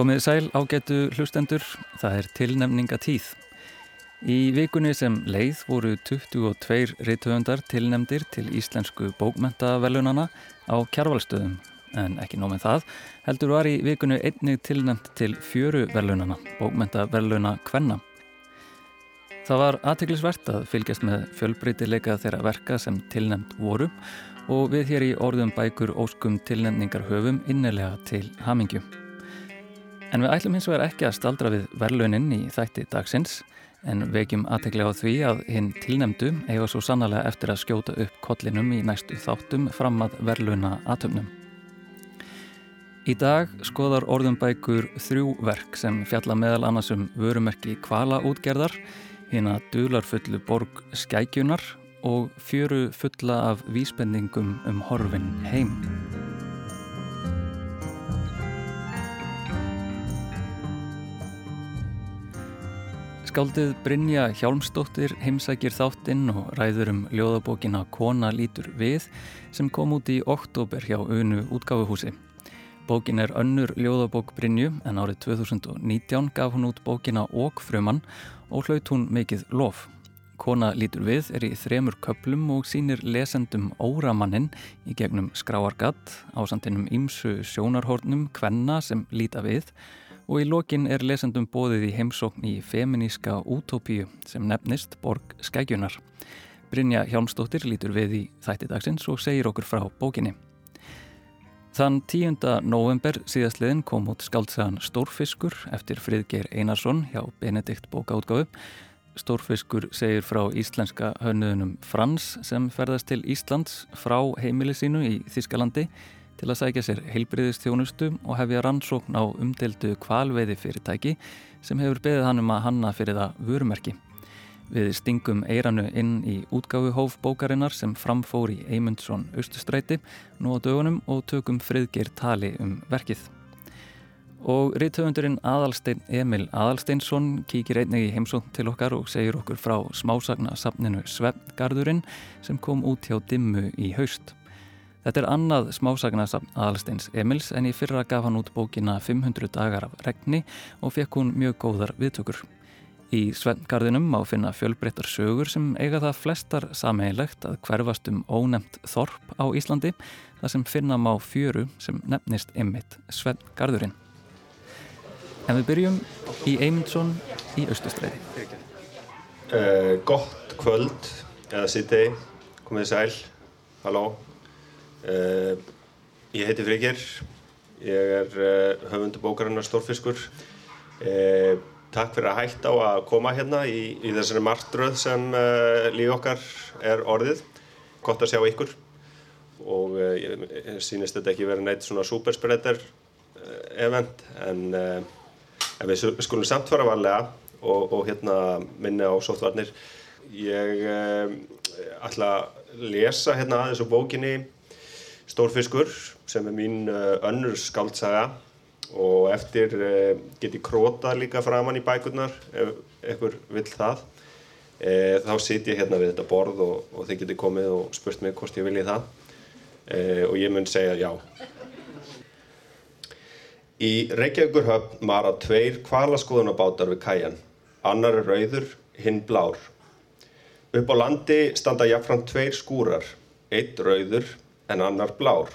Komið sæl ágætu hlustendur, það er tilnemningatíð. Í vikunni sem leið voru 22 reytöfundar tilnemdir til íslensku bókmentavelunana á kjárvalstöðum. En ekki nómið það, heldur var í vikunni einnig tilnemt til fjöru velunana, bókmentaveluna Kvenna. Það var aðteglisvert að fylgjast með fjölbreytileika þeirra verka sem tilnemt voru og við hér í orðum bækur óskum tilnemningar höfum innilega til hamingjum. En við ætlum hins vegar ekki að staldra við verðlaunin í þætti dagsins en vekjum aðteklega á því að hinn tilnemdu eiga svo sannlega eftir að skjóta upp kollinum í næstu þáttum fram að verðlauna aðtöfnum. Í dag skoðar orðumbækur þrjú verk sem fjalla meðal annars um vörumerki kvala útgerðar, hérna dularfullu borg skækjunar og fjöru fulla af vísbendingum um horfin heim. Skáldið Brynja Hjálmsdóttir heimsækir þáttinn og ræður um ljóðabókina Kona lítur við sem kom út í oktober hjá Unu útgáfuhúsi. Bókin er önnur ljóðabók Brynju en árið 2019 gaf hún út bókina Ókfröman og hlaut hún mikið lof. Kona lítur við er í þremur köplum og sínir lesendum óramannin í gegnum skráargatt á samtinnum ímsu sjónarhórnum Kvenna sem líta við og í lokin er lesendum bóðið í heimsókn í feminíska útópíu sem nefnist Borg Skægjunar. Brynja Hjálmstóttir lítur við í þætti dagsins og segir okkur frá bókinni. Þann 10. november síðastliðin kom út skaldsagan Stórfiskur eftir Friðgeir Einarsson hjá Benedikt bókaútgáfu. Stórfiskur segir frá íslenska hönnuðunum Frans sem ferðast til Íslands frá heimili sínu í Þískalandi til að sækja sér heilbriðistjónustu og hefja rannsókn á umdeldu kvalveiði fyrirtæki sem hefur beðið hann um að hanna fyrir það vörumerki. Við stingum eiranu inn í útgáfuhóf bókarinnar sem framfór í Eymundsson Östustræti nú á dögunum og tökum friðgir tali um verkið. Og rítöfundurinn Adalstein Emil Adalsteinsson kíkir einnig í heimsókn til okkar og segir okkur frá smásagna safninu Svefngarðurinn sem kom út hjá Dimmu í haust. Þetta er annað smásagnasafn aðalsteins Emils en í fyrra gaf hann út bókina 500 dagar af regni og fekk hún mjög góðar viðtökur. Í Svenngarðinum má finna fjölbreyttar sögur sem eiga það flestar sameigilegt að hverfast um ónemt þorp á Íslandi þar sem finna má fjöru sem nefnist Emmitt Svenngarðurinn. En við byrjum í Eymundsson í Östustræði. Uh, gott kvöld eða sitt komið sæl, halló. Uh, ég heiti Frigir, ég er uh, höfundu bókarinnar Stórfiskur. Uh, takk fyrir að hætta á að koma hérna í, í þessari margtröð sem líf okkar er orðið. Gott að sjá ykkur og ég sýnist þetta ekki verið neitt svona superspreader event en, en við skulum samt fara varlega og, og hérna minna á sóttvarnir. Ég ætla að lesa hérna aðeins úr bókinni Stórfiskur sem er mín uh, önnur skaldsaga og eftir uh, get ég króta líka framann í bækurnar ef einhver vill það. E, þá sit ég hérna við þetta borð og, og þið getur komið og spurt mig hvort ég vilji það e, og ég mun segja já. Í Reykjavíkurhöfn mara tveir kvalaskoðunabátar við kæjan. Annar er rauður, hinn blár. Upp á landi standa jáfnfram tveir skúrar, eitt rauður en annar blár.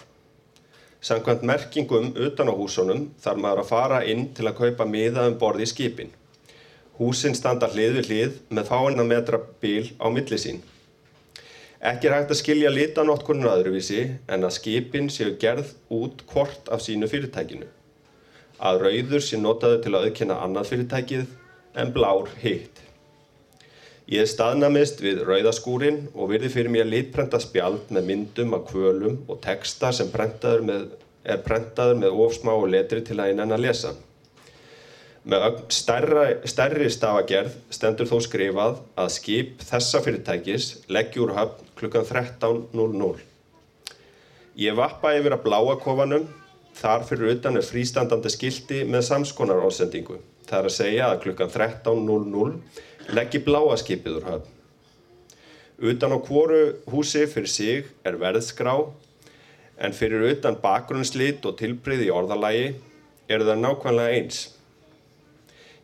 Samkvæmt merkingum utan á húsunum þarf maður að fara inn til að kaupa miða um borði í skipin. Húsin standa hlið við hlið með fáinna metra bíl á milli sín. Ekki er hægt að skilja litanótkunum öðruvísi en að skipin séu gerð út hvort af sínu fyrirtækinu. Að rauður sé notaðu til að auðkynna annað fyrirtækið en blár hitt. Ég staðnamist við rauðaskúrin og virði fyrir mér litprenta spjald með myndum af kvölum og texta sem með, er prentaður með ofsmáu letri til að einan að lesa. Með stærra, stærri stafagerð stendur þó skrifað að skip þessa fyrirtækis leggjur höfn klukkan 13.00. Ég vappa yfir að bláa kofanum, þar fyrir utan er frístandandi skildi með samskonar ásendingu. Það er að segja að klukkan 13.00 leggi bláa skipið úr höfn. Utan á hvoru húsi fyrir sig er verðskrá en fyrir utan bakgrunnslit og tilbreyði í orðalagi eru það nákvæmlega eins.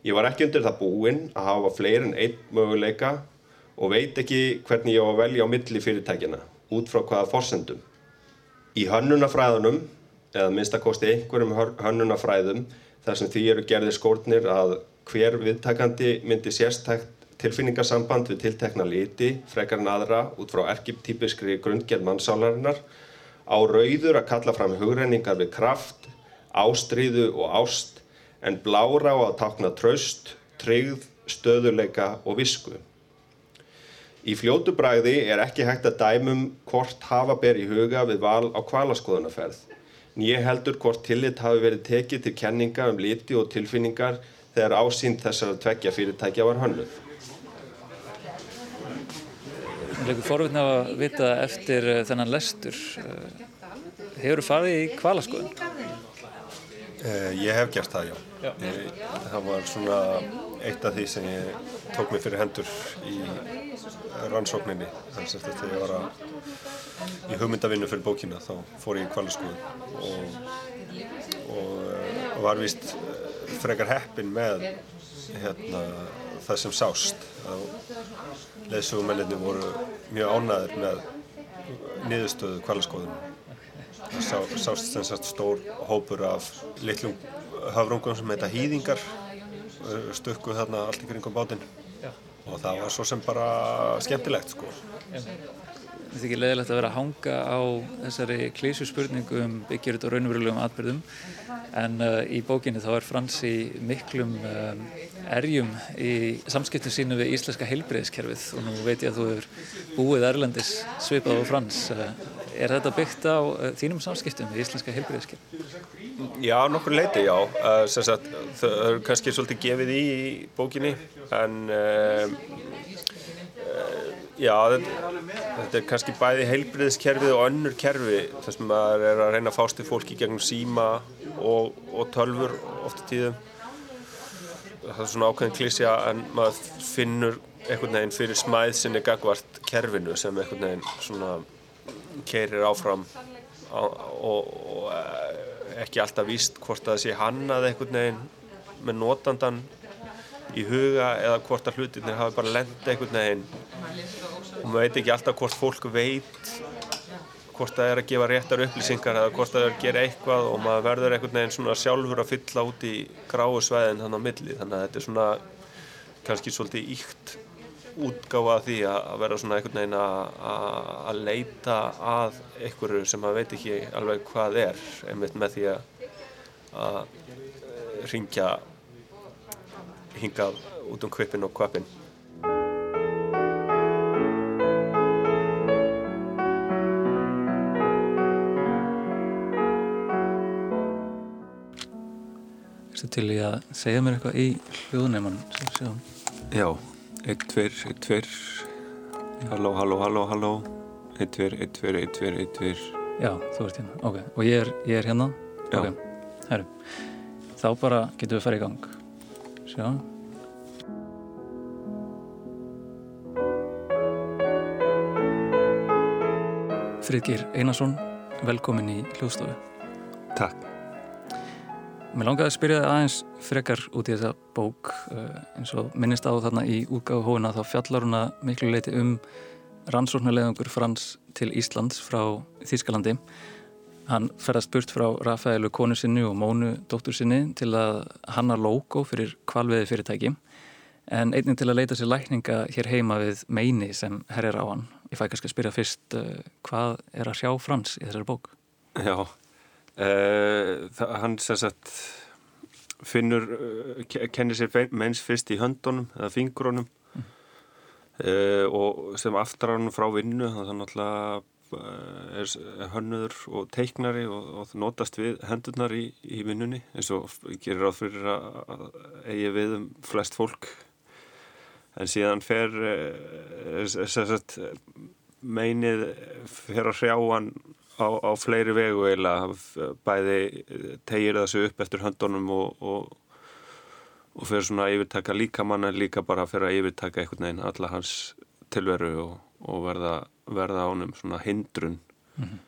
Ég var ekki undir það búinn að hafa fleiri en einn möguleika og veit ekki hvernig ég á að velja á milli fyrirtækina, út frá hvaða forsendum. Í hönnunafræðunum, eða minnstakosti einhverjum hönnunafræðum, þar sem því eru gerðir skórnir að hver viðtakandi myndi sérstækt tilfinningarsamband við tiltekna liti, frekar en aðra, út frá erkiptípiskri grundgerð mannsálarinnar, á rauður að kalla fram hugrenningar við kraft, ástríðu og ást, en blára á að takna tröst, tryggð, stöðuleika og visku. Í fljótu bræði er ekki hægt að dæmum hvort hafa ber í huga við val á kvalaskoðunarferð. Nýje heldur hvort tillit hafi verið tekið til kenninga um liti og tilfinningar þegar ásýnd þessar tveggja fyrirtækja var hönnuð. Það er eitthvað forvitna að vita eftir uh, þennan lestur. Uh, hefur þú farið í kvalaskoðun? Uh, ég hef gert það, já. já. Ég, það var svona eitt af því sem ég tók mig fyrir hendur í rannsókninni. Þannig að þegar ég var að, í hugmyndavinnu fyrir bókina þá fór ég í kvalaskoðun og, og, og var vist frekar heppin með hérna, það sem sást. Leðsugumenninni voru mjög ánæður með niðurstöðu kvælaskoðunum það sá, sást sem sagt stór hópur af litlum hafrungum sem heita hýðingar stökkuð þarna allt ykkur yngum bátinn. Og það var svo sem bara skemmtilegt sko. Það er ekki leðilegt að vera að hanga á þessari klísu spurningu um byggjurut og raunverulegum atbyrðum en uh, í bókinni þá er Frans í miklum um, erjum í samskiptum sínu við íslenska heilbreyðiskerfið og nú veit ég að þú hefur búið Erlendis svipað á Frans. Uh, er þetta byggt á uh, þínum samskiptum við íslenska heilbreyðiskerfið? Já, nokkur leiti, já. Uh, sagt, það er kannski svolítið gefið í bókinni en Já, þetta, þetta er kannski bæði heilbriðiskerfið og önnur kerfi þar sem maður er að reyna að fást í fólki gegnum síma og, og tölfur ofta tíðum. Það er svona ákveðin klísja en maður finnur einhvern veginn fyrir smæðsinni gagvart kerfinu sem einhvern veginn svona keirir áfram á, og, og eh, ekki alltaf víst hvort að það sé hannað einhvern veginn með notandan í huga eða hvort að hlutinir hafi bara lendið einhvern veginn. Og maður veit ekki alltaf hvort fólk veit hvort það er að gefa réttar upplýsingar eða hvort það er að gera eitthvað og maður verður einhvern veginn svona sjálfur að fylla út í gráu sveðin þannig á milli. Þannig að þetta er svona kannski svolítið íkt útgáfa því að vera svona einhvern veginn að leita að einhverju sem maður veit ekki alveg hvað er einmitt með því að ringja hingað út um kvipin og kvapin. Erstu til í að segja mér eitthvað í hljóðneimann? Já, 1, 2, 1, 2, halló, halló, halló, halló, 1, 2, 1, 2, 1, 2, 1, 2. Já, þú ert hérna, ok. Og ég er, ég er hérna? Já. Ok, herru. Þá bara getum við að fara í gang. Sjá. Fridgir Einarsson, velkomin í hljóðstofu. Takk. Mér langaði að spyrja það aðeins frekar út í þessa bók uh, eins og minnist á þarna í útgáðu hóina þá fjallar hún að miklu leiti um rannsóknarleðungur Frans til Íslands frá Þýskalandi. Hann ferðast burt frá Rafaelu konu sinni og Mónu dóttur sinni til að hanna logo fyrir kvalveði fyrirtæki en einnig til að leita sér lækninga hér heima við meini sem herjar á hann. Ég fæ kannski að spyrja fyrst uh, hvað er að sjá Frans í þessari bók? Já, uh, hann sagt finnur, uh, kennir sér meins fyrst í höndunum eða fingurunum mm. og sem aftar hann frá vinnu þannig að er hönnuður og teiknari og, og notast við hendurnar í, í vinnunni eins og gerir áð fyrir að eigi við um flest fólk. En síðan fer sagt, meinið fer að hrjá hann á, á fleiri vegu eila bæði tegir þessu upp eftir höndunum og, og, og fer svona að yfirtaka líkamann en líka bara fer að yfirtaka einhvern veginn alla hans tilveru og, og verða, verða ánum svona hindrun mm -hmm.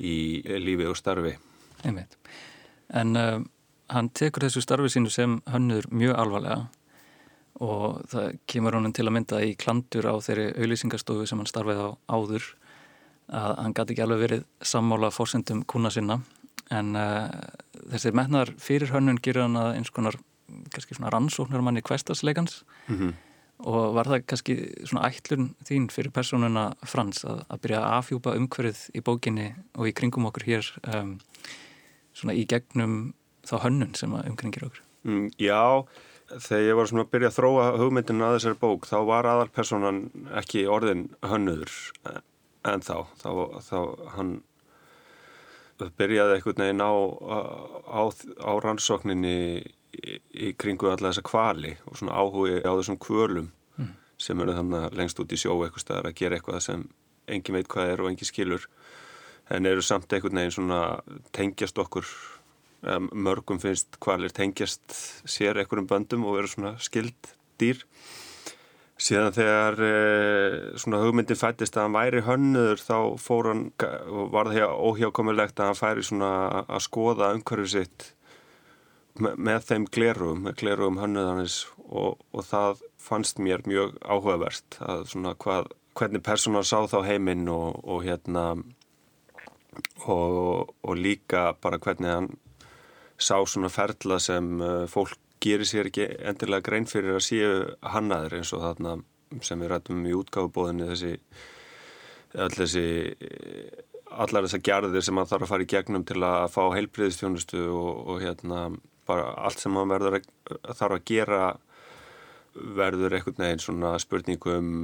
í lífi og starfi Einmitt. En uh, hann tekur þessu starfi sínu sem hönnur mjög alvarlega og það kemur honum til að mynda í klandur á þeirri auðlýsingarstofu sem hann starfið á áður að hann gæti ekki alveg verið sammála fórsendum kuna sinna en uh, þessi metnar fyrir hönnun gerur hann að eins konar kannski svona rannsóknar manni kvestasleikans mm -hmm. Og var það kannski svona ætlun þín fyrir personuna Frans að, að byrja að afhjúpa umhverfið í bókinni og í kringum okkur hér um, svona í gegnum þá hönnun sem umkringir okkur? Mm, Já þegar ég var svona að byrja að þróa hugmyndinu að þessari bók þá var aðalpersonan ekki orðin hönnuður en þá þá, þá hann byrjaði einhvern veginn á, á, á rannsókninni í, í kringu alla þessa kvali og svona áhugi á þessum kvölum mm. sem eru þannig lengst út í sjó eitthvað staðar að gera eitthvað sem engin veit hvað er og engin skilur en eru samt einhvern veginn svona tengjast okkur mörgum finnst kvalir tengjast sér einhverjum böndum og vera svona skild dýr síðan þegar e, svona hugmyndin fættist að hann væri hönnuður þá fór hann og var það óhjákomilegt að hann færi svona að skoða umhverfið sitt með, þeim glerugum, með glerugum hönnuðanis og, og það fannst mér mjög áhugavert að svona hvað, hvernig personar sá þá heiminn og, og hérna og, og líka bara hvernig hann sá svona ferla sem uh, fólk gerir sér ekki endilega grein fyrir að séu hannaður eins og þarna sem við rættum í útgáfubóðinni þessi allar þessi allar þessar gerðir sem hann þarf að fara í gegnum til að fá heilbriðistjónustu og, og hérna bara allt sem hann verður að, þarf að gera verður einhvern veginn svona spurningu um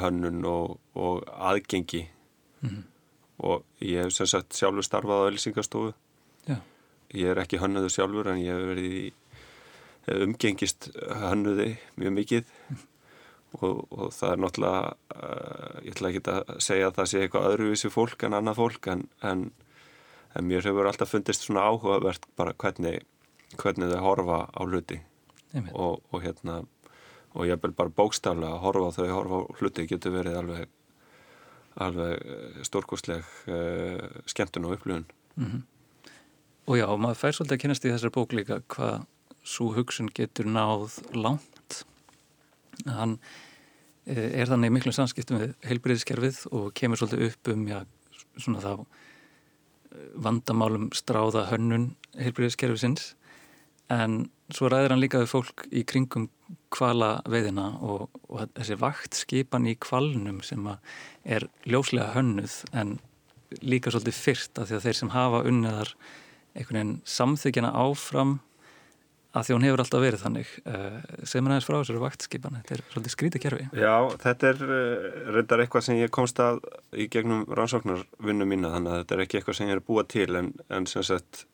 hönnun og, og aðgengi. Mm -hmm. og ég hef sem sagt sjálfur starfað á Elsingastofu ég er ekki hönnuður sjálfur en ég hef verið í umgengist hönnuði mjög mikið. Og, og það er náttúrulega uh, ég ætla ekki að segja að það sé eitthvað öðruvísi fólk en annað fólk en, en, en mér hefur alltaf fundist svona áhugavert bara hvernig, hvernig þau horfa á hluti og, og hérna og ég vil bara bókstaflega að horfa á þau horfa á hluti getur verið alveg alveg stórkostleg uh, skemmtun og upplifun mm -hmm. Og já, maður fær svolítið að kynast í þessar bók líka hvað svo hugsun getur náð langt. Hann eh, er þannig miklu samskiptum við heilbreyðiskerfið og kemur svolítið upp um já, svona þá eh, vandamálum stráða hönnun heilbreyðiskerfið sinns en svo ræðir hann líka við fólk í kringum kvala veiðina og, og þessi vaktskipan í kvalnum sem er ljóslega hönnuð en líka svolítið fyrst af því að þeir sem hafa unniðar einhvern veginn samþykjana áfram að því hún hefur alltaf verið þannig. Uh, sem er aðeins frá þessari vaktskipan þetta er svolítið skrítið kerfi. Já, þetta er uh, reyndar eitthvað sem ég komst að í gegnum rannsóknarvinnu mína þannig að þetta er ekki eitthvað sem ég er búa til en, en sem sagt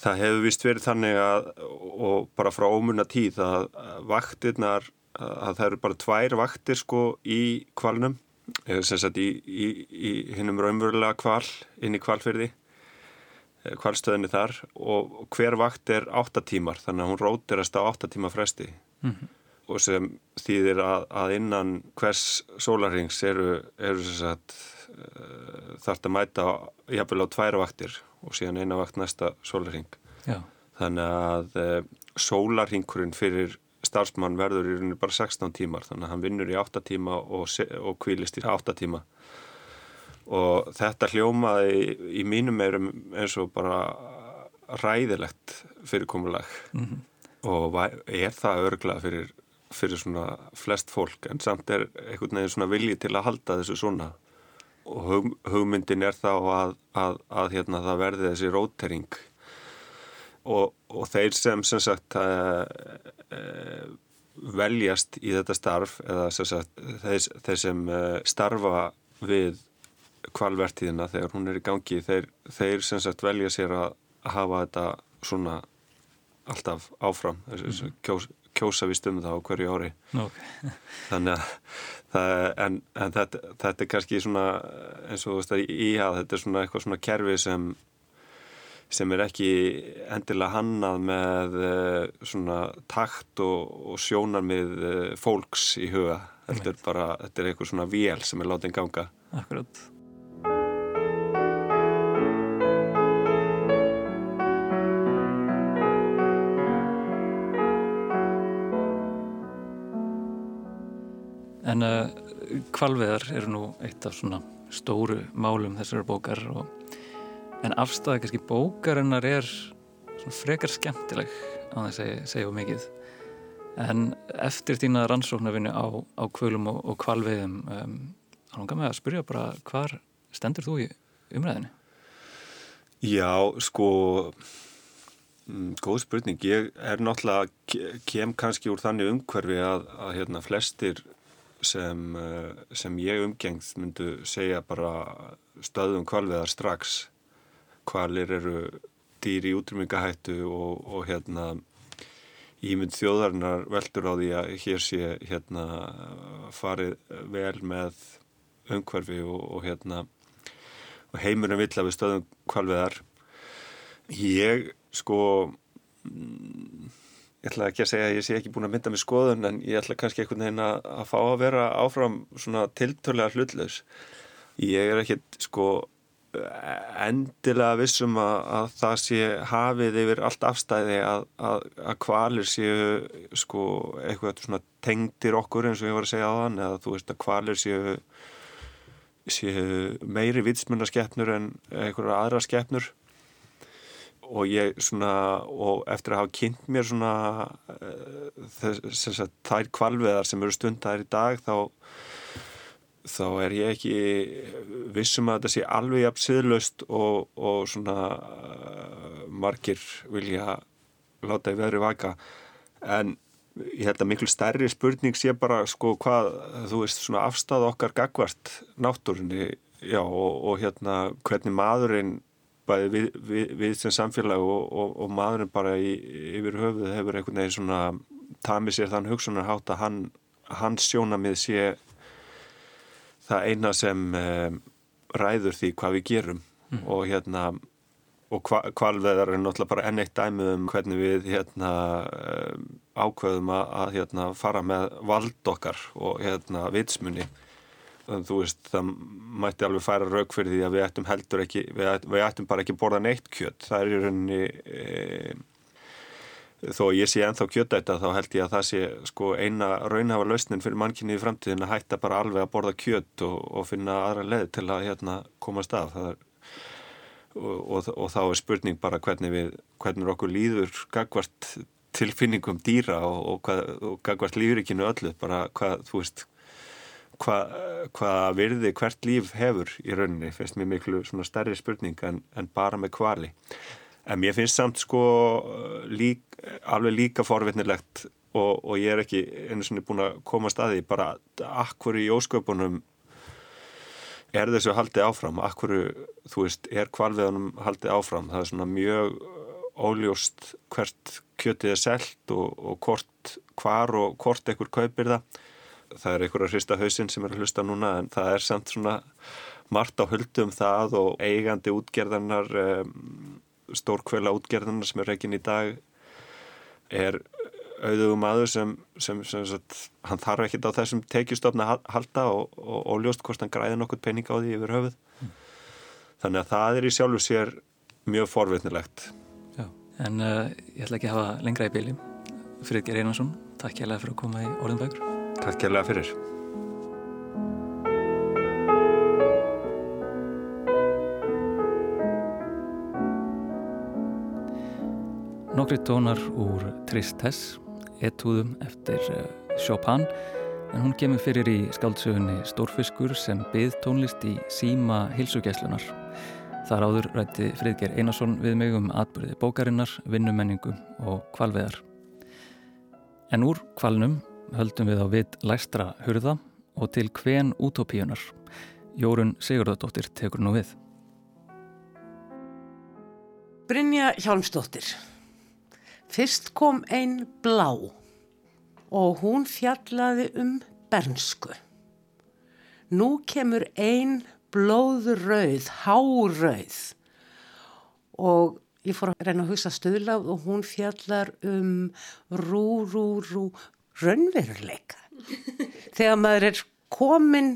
það hefur vist verið þannig að og bara frá ómunna tíð að vaktirnar að það eru bara tvær vaktir sko í kvalnum eh, sem sagt í, í, í hinnum raunverulega kval inn í kvalfyrði kvalstöðinni þar og hver vakt er 8 tímar þannig að hún rótirast á 8 tíma fresti mm -hmm. og sem þýðir að, að innan hvers sólarings eru, eru sagt, uh, þarf að mæta jafnvel á tvær vaktir og síðan eina vakt næsta sólarring Já. þannig að uh, sólarringurinn fyrir starfsmann verður í rauninu bara 16 tímar þannig að hann vinnur í 8 tíma og, og kvílist í 8 tíma og þetta hljómaði í, í mínum meirum eins og bara ræðilegt fyrirkomulag mm -hmm. og er það örgla fyrir, fyrir svona flest fólk en samt er einhvern veginn svona vilji til að halda þessu svona og hug, hugmyndin er þá að, að, að hérna, það verði þessi rótering og, og þeir sem sem sagt að, e, veljast í þetta starf eða sem sagt, þeir, þeir sem e, starfa við kvalvertíðina þegar hún er í gangi þeir, þeir sem sagt velja sér að hafa þetta svona alltaf áfram mm. kjós, kjósa við stumum það á hverju ári. Okay. þannig að það, en, en þetta, þetta er kannski svona eins og þú veist að íhað þetta er svona eitthvað svona kerfi sem sem er ekki endilega hannað með eh, svona takt og, og sjónar með eh, fólks í huga. Þetta er bara, þetta er eitthvað svona vél sem er látið ganga. Akkurat En uh, kvalveðar eru nú eitt af svona stóru málum þessari bókar og, en afstæða kannski bókarinnar er svona frekar skemmtileg að segja um mikið en eftir þína rannsóknarvinni á, á kvölum og, og kvalveðum um, þá langar mig að spyrja bara hvar stendur þú í umræðinu? Já, sko mm, góð spurning, ég er náttúrulega kem kannski úr þannig umhverfi að, að hérna flestir sem, eh, sem ég umgengð myndu segja bara stöðum kvalveðar strax. Kvalir eru dýr í útrymingahættu og, og hérna ímynd þjóðarinnar veldur á því að hér sé hérna farið vel með umhverfi og, og hérna og heimurinn vill að við stöðum kvalveðar ég sko ég ætla ekki að segja að ég sé ekki búin að mynda með skoðun en ég ætla kannski einhvern veginn að, að fá að vera áfram svona tiltölega hlutlaus. Ég er ekki sko endilega vissum að, að það sé hafið yfir allt afstæði að, að, kvalir séu sko eitthvað svona tengdir okkur eins og ég var að segja á þann eða þú veist að kvalir séu séu meiri vitsmunaskeppnur en einhverja aðra skeppnur og ég svona og eftir að hafa kynnt mér svona uh, þess að þær kvalveðar sem eru stundar í dag þá þá er ég ekki vissum að þetta sé alveg jafn siðlaust og, og svona uh, margir vilja láta í veðri vaka. En ég held að miklu stærri spurning sé bara sko hvað þú veist svona afstæð okkar gagvart náttúrunni. Já og, og hérna hvernig maðurinn bæði við, við, við sem samfélag og, og, og maðurinn bara í, yfir höfuð hefur einhvern veginn svona tamið sér þann hugsunarhátt að hann, hans sjónamið sé það eina sem um, ræður því hvað við gerum mm. og hérna og kvalveðar er náttúrulega bara enn eitt dæmið um hvernig við hérna um, ákveðum að, að hérna fara með vald okkar og hérna vitsmunni þú veist, það mætti alveg færa rauk fyrir því að við ættum heldur ekki við ættum, við ættum bara ekki borða neitt kjött það er í rauninni e, þó ég sé enþá kjöttætta þá held ég að það sé sko eina raunhafa lausnin fyrir mannkynni í framtíðin að hætta bara alveg að borða kjött og, og finna aðra leð til að hérna komast af. Er, og, og, og þá er spurning bara hvernig við hvernig okkur líður gagvart tilfinningum dýra og gagvart lífrikinu öllu. Bara hvað, þú veist hvað hva virði hvert líf hefur í rauninni, finnst mér miklu stærri spurning en, en bara með kvali en mér finnst samt sko lík, alveg líka forvittnilegt og, og ég er ekki einu svona búin að koma að staði bara akkur í ósköpunum er þessu haldið áfram? Akkur, þú veist, er kvalviðanum haldið áfram, það er svona mjög óljóst hvert kjötið er selt og, og hvort hvar og hvort ekkur kaupir það það er einhverja hrista hausinn sem er að hlusta núna en það er samt svona margt á höldum það og eigandi útgerðarnar um, stórkvöla útgerðarnar sem er reygin í dag er auðvugum aður sem, sem, sem sagt, hann þarf ekkit á þessum tekjustofna að halda og, og, og ljóst hvort hann græði nokkur pening á því yfir höfuð. Mm. þannig að það er í sjálfu sér mjög forvittnilegt Já, en uh, ég ætla ekki að hafa lengra í bíli Friðger Einarsson, takk ég alveg fyrir að koma í Orðinbækur Takk kærlega fyrir. Nokkri tónar úr Tristesse, etúðum eftir eh, Chopin, en hún kemur fyrir í skáldsögunni Stórfiskur sem byð tónlist í síma hilsugæslunar. Þar áður rætti Fridger Einarsson við mig um atbyrði bókarinnar, vinnumenningu og kvalveðar. En úr kvalnum höldum við á vitt læstra hurða og til hven útópíunar. Jórun Sigurðardóttir tekur nú við. Brynja Hjálmsdóttir. Fyrst kom einn blá og hún fjallaði um bernsku. Nú kemur einn blóðröð, háröð og ég fór að reyna að hugsa stöðlað og hún fjallar um rú, rú, rú, raunveruleika þegar maður er komin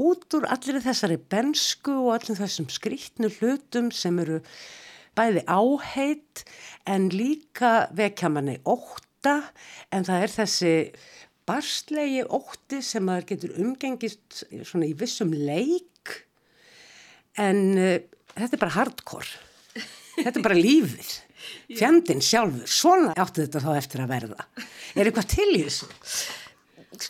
út úr allir þessari bensku og allir þessum skrítnu hlutum sem eru bæði áheit en líka vekja manni óta en það er þessi barslegi ótti sem maður getur umgengist svona í vissum leik en uh, þetta er bara hardcore. Þetta er bara lífið. Fjandinn sjálfur, svona áttu þetta þá eftir að verða. Er eitthvað til í þessu?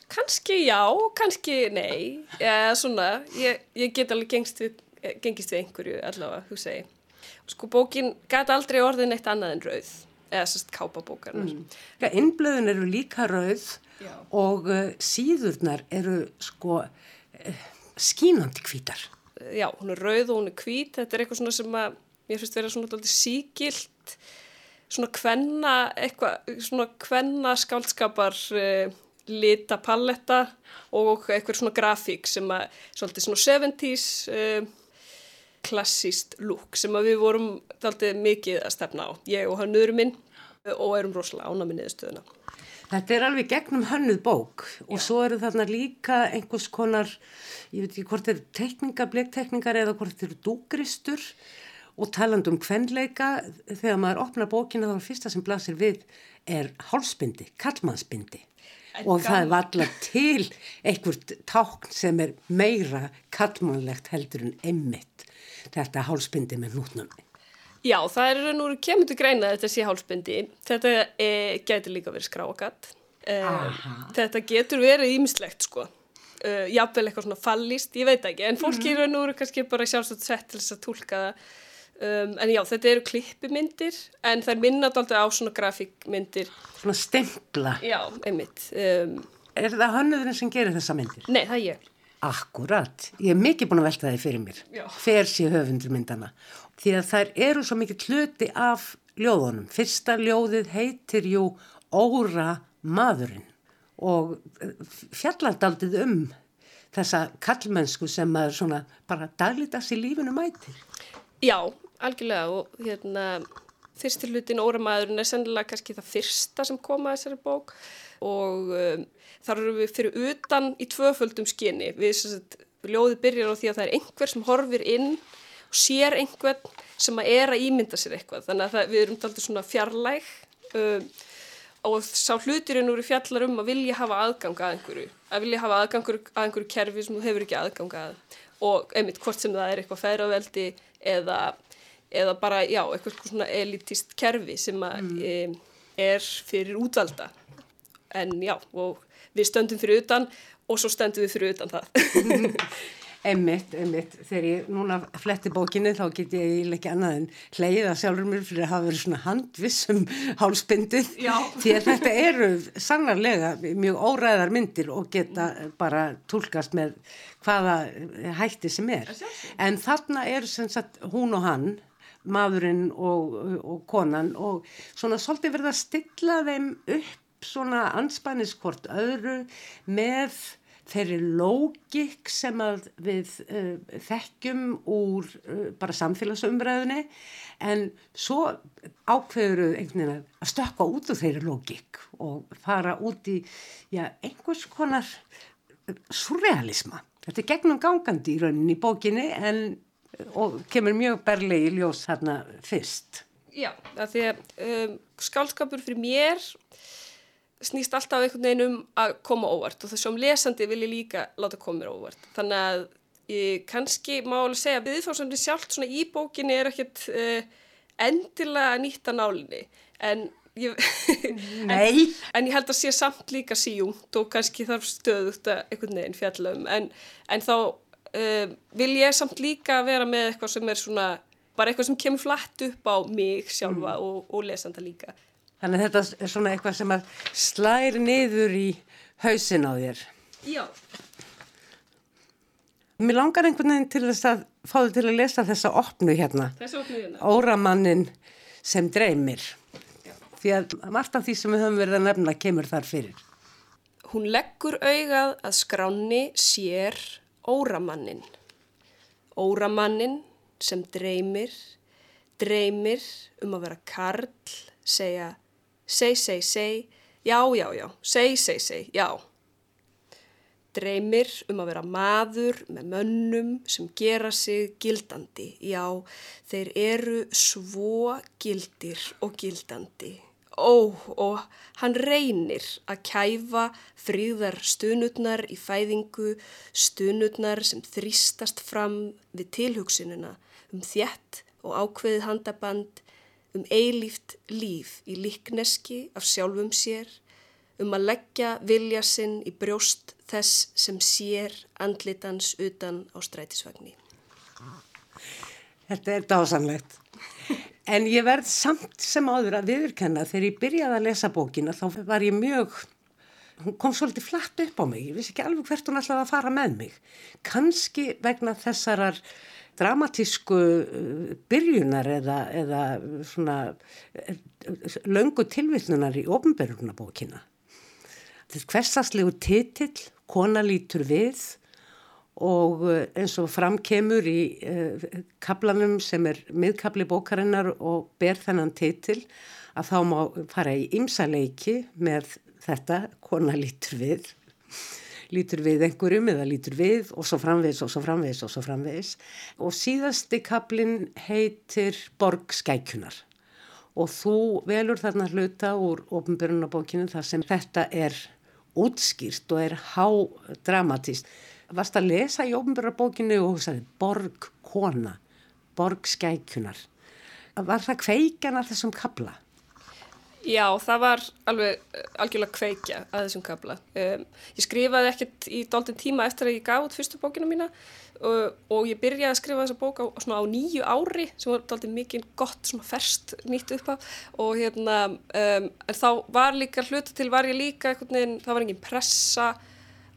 Kanski já, kannski nei. Eða svona, ég, ég get alveg gengst við, gengist við einhverju allavega, hugsa ég. Sko bókin gæti aldrei orðin eitt annað en rauð, eða sérst kápabókarnar. Mm. Innblöðun eru líka rauð Já. og uh, síðurnar eru sko uh, skínandi hvítar. Já, hún er rauð og hún er hvít. Þetta er eitthvað svona sem að mér finnst vera svona alltaf síkilt, svona kvenna, eitthvað, svona kvenna skáldskapar uh, lita palletta og eitthvað svona grafík sem að, svolítið svona 70s uh, klassíst lúk sem að við vorum alltaf mikið að stefna á. Ég og hann nöðrum minn og erum rosalega ána með niðurstöðuna. Þetta er alveg gegnum hönnuð bók og svo eru þarna líka einhvers konar, ég veit ekki hvort eru tekningar, bleiktekningar eða hvort eru dúgristur og taland um kvenleika þegar maður opnar bókina þá er fyrsta sem blasir við er hálsbindi, kallmannsbindi og það er allar til einhvert tákn sem er meira kallmannlegt heldur en emmitt þetta hálsbindi með nútnum. Já, það er nú kemur til greina þetta sé hálsbindi. Þetta e, getur líka verið skráagat. E, þetta getur verið ímislegt sko. E, Jáfnvel eitthvað svona fallist, ég veit ekki. En fólki eru nú kannski bara sjálfsagt sett til þess að tólka það. Um, en já, þetta eru klippimyndir en það er minnat alltaf á svona grafíkmyndir. Svona stempla. Já, einmitt. Um, er það hannuðurinn sem gerir þessa myndir? Nei, það er ég. Akkurat. Ég hef mikið búin að velta það fyrir mér. Hver sé höfundur myndana. Því að þær eru svo mikið hluti af ljóðunum. Fyrsta ljóðið heitir jú Óra maðurinn og fjallardaldið um þessa kallmennsku sem maður svona bara daglítas í lífinu mætir. Já, algjörlega og hérna fyrsti hlutin Óra maðurinn er sennilega kannski það fyrsta sem kom að þessari bók og um, þar eru við fyrir utan í tvöföldum skinni. Við sagt, ljóðið byrjar á því að það er einhver sem horfir inn og sér einhvern sem að er að ímynda sér eitthvað. Þannig að það, við erum alltaf svona fjarlæg um, og sá hlutirinn úr fjallar um að vilja hafa aðgang að einhverju. Að vilja hafa aðgang að einhverju kerfi sem þú hefur ekki aðgang að. Og einmitt hvort sem það er eitthvað færaveldi eða, eða bara, já, eitthvað svona elitist kerfi sem að, mm. e, er fyrir útvalda. En já, og við stöndum fyrir utan og svo stöndum við fyrir utan það. Emmitt, emmitt, þegar ég núna fletti bókinni þá get ég ekki annað en hleyða sjálfur mér fyrir að hafa verið svona handvissum hálspindið því að þetta eru sannarlega mjög óræðar myndir og geta bara tólkast með hvaða hætti sem er. En þarna er sem sagt hún og hann maðurinn og, og konan og svona svolítið verða að stilla þeim upp svona anspæniskvort öðru með þeirri lógik sem að við uh, þekkjum úr uh, bara samfélagsumræðinni en svo ákveður einhvern veginn að stökka út úr þeirri lógik og fara út í já, einhvers konar surrealisma. Þetta er gegnum gangandi í rauninni í bókinni en og kemur mjög berlegi ljós hérna fyrst. Já, það því að um, skálskapur fyrir mér snýst alltaf einhvern veginn um að koma óvart og þessum lesandi vil ég líka láta koma mér óvart. Þannig að ég kannski má alveg segja að viðfársandi sjálft svona í bókinni er ekkert uh, endilega nýtt að nálinni en ég, en, en ég held að sé samt líka síjúnt og kannski þarf stöðugt að einhvern veginn fjallum en, en þá uh, vil ég samt líka vera með eitthvað sem er svona bara eitthvað sem kemur flatt upp á mig sjálfa mm. og, og lesanda líka. Þannig að þetta er svona eitthvað sem að slæri niður í hausin á þér. Já. Mér langar einhvern veginn til þess að fá þið til að lesa þessa opnu hérna. Þessa opnu hérna. Óramannin sem dreymir. Já. Því að margt af því sem við höfum verið að nefna kemur þar fyrir. Hún leggur augað að skráni sér óramannin. Óramannin sem dreymir, dreymir um að vera karl, segja seg, seg, seg, já, já, já, seg, seg, seg, já. Dreymir um að vera maður með mönnum sem gera sig gildandi, já, þeir eru svo gildir og gildandi. Ó, og hann reynir að kæfa fríðar stunutnar í fæðingu, stunutnar sem þrýstast fram við tilhugsununa um þjætt og ákveðið handaband, um eilíft líf í líkneski af sjálfum sér, um að leggja vilja sinn í brjóst þess sem sér andlitans utan á strætisvagni. Þetta er dásanlegt. En ég verð samt sem áður að viðurkenna þegar ég byrjaði að lesa bókina þá var ég mjög, hún kom svolítið flatt upp á mig, ég vissi ekki alveg hvert hún ætlaði að fara með mig. Kanski vegna þessarar dramatísku uh, byrjunar eða, eða svona uh, löngu tilvillunar í ofnbörjunabókina. Þetta er hversaslegu titill, kona lítur við og eh, eins og framkemur í uh, kaplanum sem er miðkapli bókarinnar og ber þennan titil að þá má fara í ymsaleiki með þetta, kona lítur við, lítur við einhverjum eða lítur við og svo framvegs og svo framvegs og svo framvegs og síðasti kaplin heitir Borg skækjunar og þú velur þarna hluta úr ofnbjörnabókinu þar sem þetta er útskýrt og er hádramatist varst að lesa í ofnbjörnabókinu og hugsaði borg kona, borg skækjunar. Var það kveikjan af þessum kabla? Já, það var alveg algjörlega kveikja að þessum kabla. Um, ég skrifaði ekkert í doldin tíma eftir að ég gaf út fyrstu bókina mína og, og ég byrjaði að skrifa þessa bók á, á nýju ári sem var doldin mikið gott, ferst nýtt upp af og hérna, um, en þá var líka hluta til, var ég líka, veginn, það var engin pressa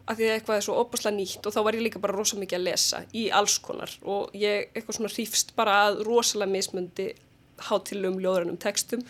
að því að eitthvað er svo opaslega nýtt og þá var ég líka bara rosalega mikið að lesa í alls konar. Og ég eitthvað svona hrífst bara að rosalega mismundi hátilum ljóðrannum textum.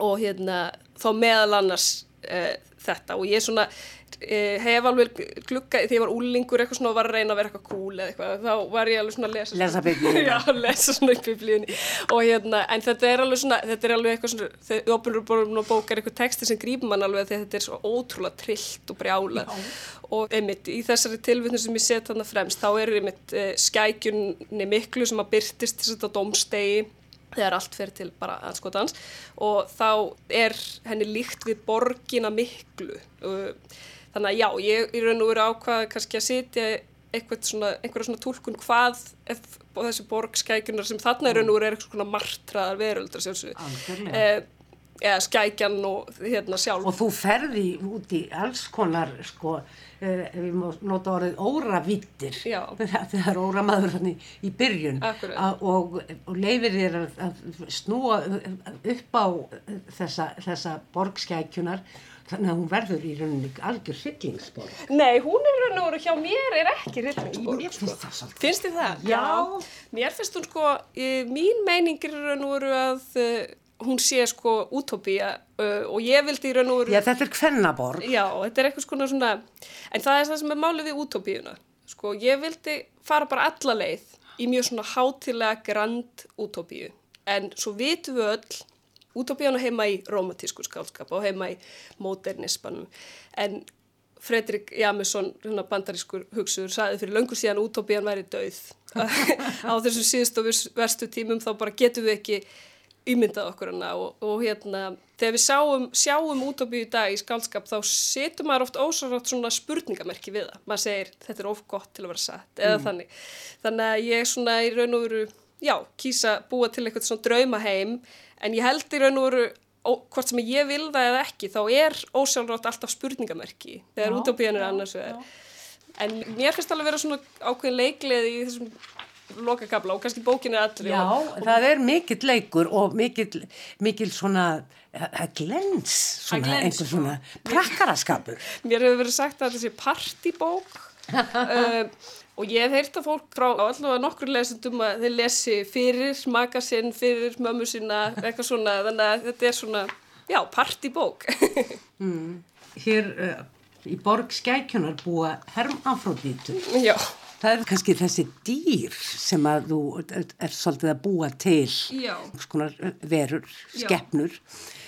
Og hérna þá meðal annars uh, þetta. Og ég svona uh, hef alveg glukka þegar ég var úlingur eitthvað svona og var að reyna að vera eitthvað cool eða eitthvað þá var ég alveg svona að lesa lesa biblíuna. Já, lesa svona í biblíunni. Og hérna, en þetta er alveg svona þetta er alveg eitthvað svona, þegar opinur bókar eitthvað texti sem grípum mann alveg því þetta er svo ótrúlega trillt og brjála já. og einmitt í þessari tilvitnum sem ég set þarna fremst, þá er einmitt uh, skækjunni miklu sem að byrtist þess að domstegi þegar allt fer til bara anskotans og þá er henni líkt við borgina miklu þannig að já, ég er raun og veru ákvað kannski að sitja svona, einhverja svona tólkun hvað ef, þessi borgskækjunar sem þarna er raun og veru er eitthvað svona martraðar veröldra eh, eða skækjan og hérna sjálf. Og þú ferði út í alls konar sko ef við nota orðið óravittir. Þegar óramaður hann í, í byrjun. A, og, og leifir þér að, að snúa upp á þessa, þessa borgskækjunar þannig að hún verður í rauninni algjör hryllingsborg. Nei, hún er raun og veru hjá mér er ekki hryllingsborg. Mér finnst það svolítið. Finnst þið það? Já. Mér finnst hún sko, mín meining er raun og veru að hún sé sko útópía uh, og ég vildi í raun og veru... Já, þetta er kvennaborg. Já, þetta er eitthvað svona svona, en það er það sem er málið við útópíuna. Sko, ég vildi fara bara alla leið í mjög svona hátilega grand útópíu, en svo vitum við öll, útópíuna heima í romantísku skálskap og heima í modernismanum, en Fredrik Jamesson, bandarískur hugsuður, saði fyrir löngu síðan útópían væri döið. á þessum síðust og verstu tímum þá bara getum við ekki ímyndað okkur hana og, og hérna þegar við sjáum, sjáum út á bíu dag í skálskap þá setur maður oft ósarrátt svona spurningamerki við það maður segir þetta er of gott til að vera satt eða mm. þannig þannig að ég svona í raun og veru já, kýsa búa til eitthvað svona drauma heim en ég held í raun og veru hvort sem ég vil það eða ekki þá er ósarrátt alltaf spurningamerki þegar út á bíu er annars vegar. en mér finnst alveg að vera svona ákveðin leikleði í þessum lokakabla og kannski bókinu allir Já, og, það er mikill leikur og mikill, mikill svona glens, svona glens, einhver svona prakkaraskapur. Mér hefur verið sagt að þetta sé partibók uh, og ég hef heyrt að fólk frá allavega nokkur lesendum að þeir lesi fyrir magasinn, fyrir mömmu sína eitthvað svona, þannig að þetta er svona já, partibók mm. Hér uh, í borg skækjunar búa hermafróðítur Já Það er kannski þessi dýr sem að þú er svolítið að búa til skonar verur, skeppnur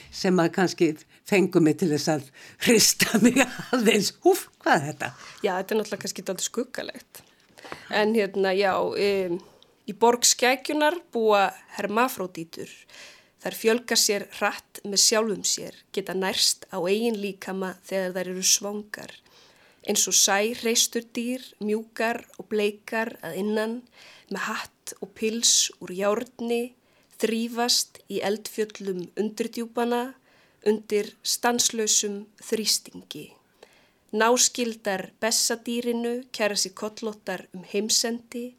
sem að kannski fengum mig til þess að hrista mig aðeins, húf, hvað er þetta? Já, þetta er náttúrulega kannski alltaf skuggalegt. En hérna, já um, í borg skækjunar búa hermafródítur Þær fjölga sér hratt með sjálfum sér, geta nærst á eigin líkama þegar þær eru svangar. Eins og sæ reistur dýr, mjúkar og bleikar að innan, með hatt og pils úr járni, þrýfast í eldfjöllum undurdjúpana, undir stanslausum þrýstingi. Náskildar bessadýrinu kæra sér kollóttar um heimsendi,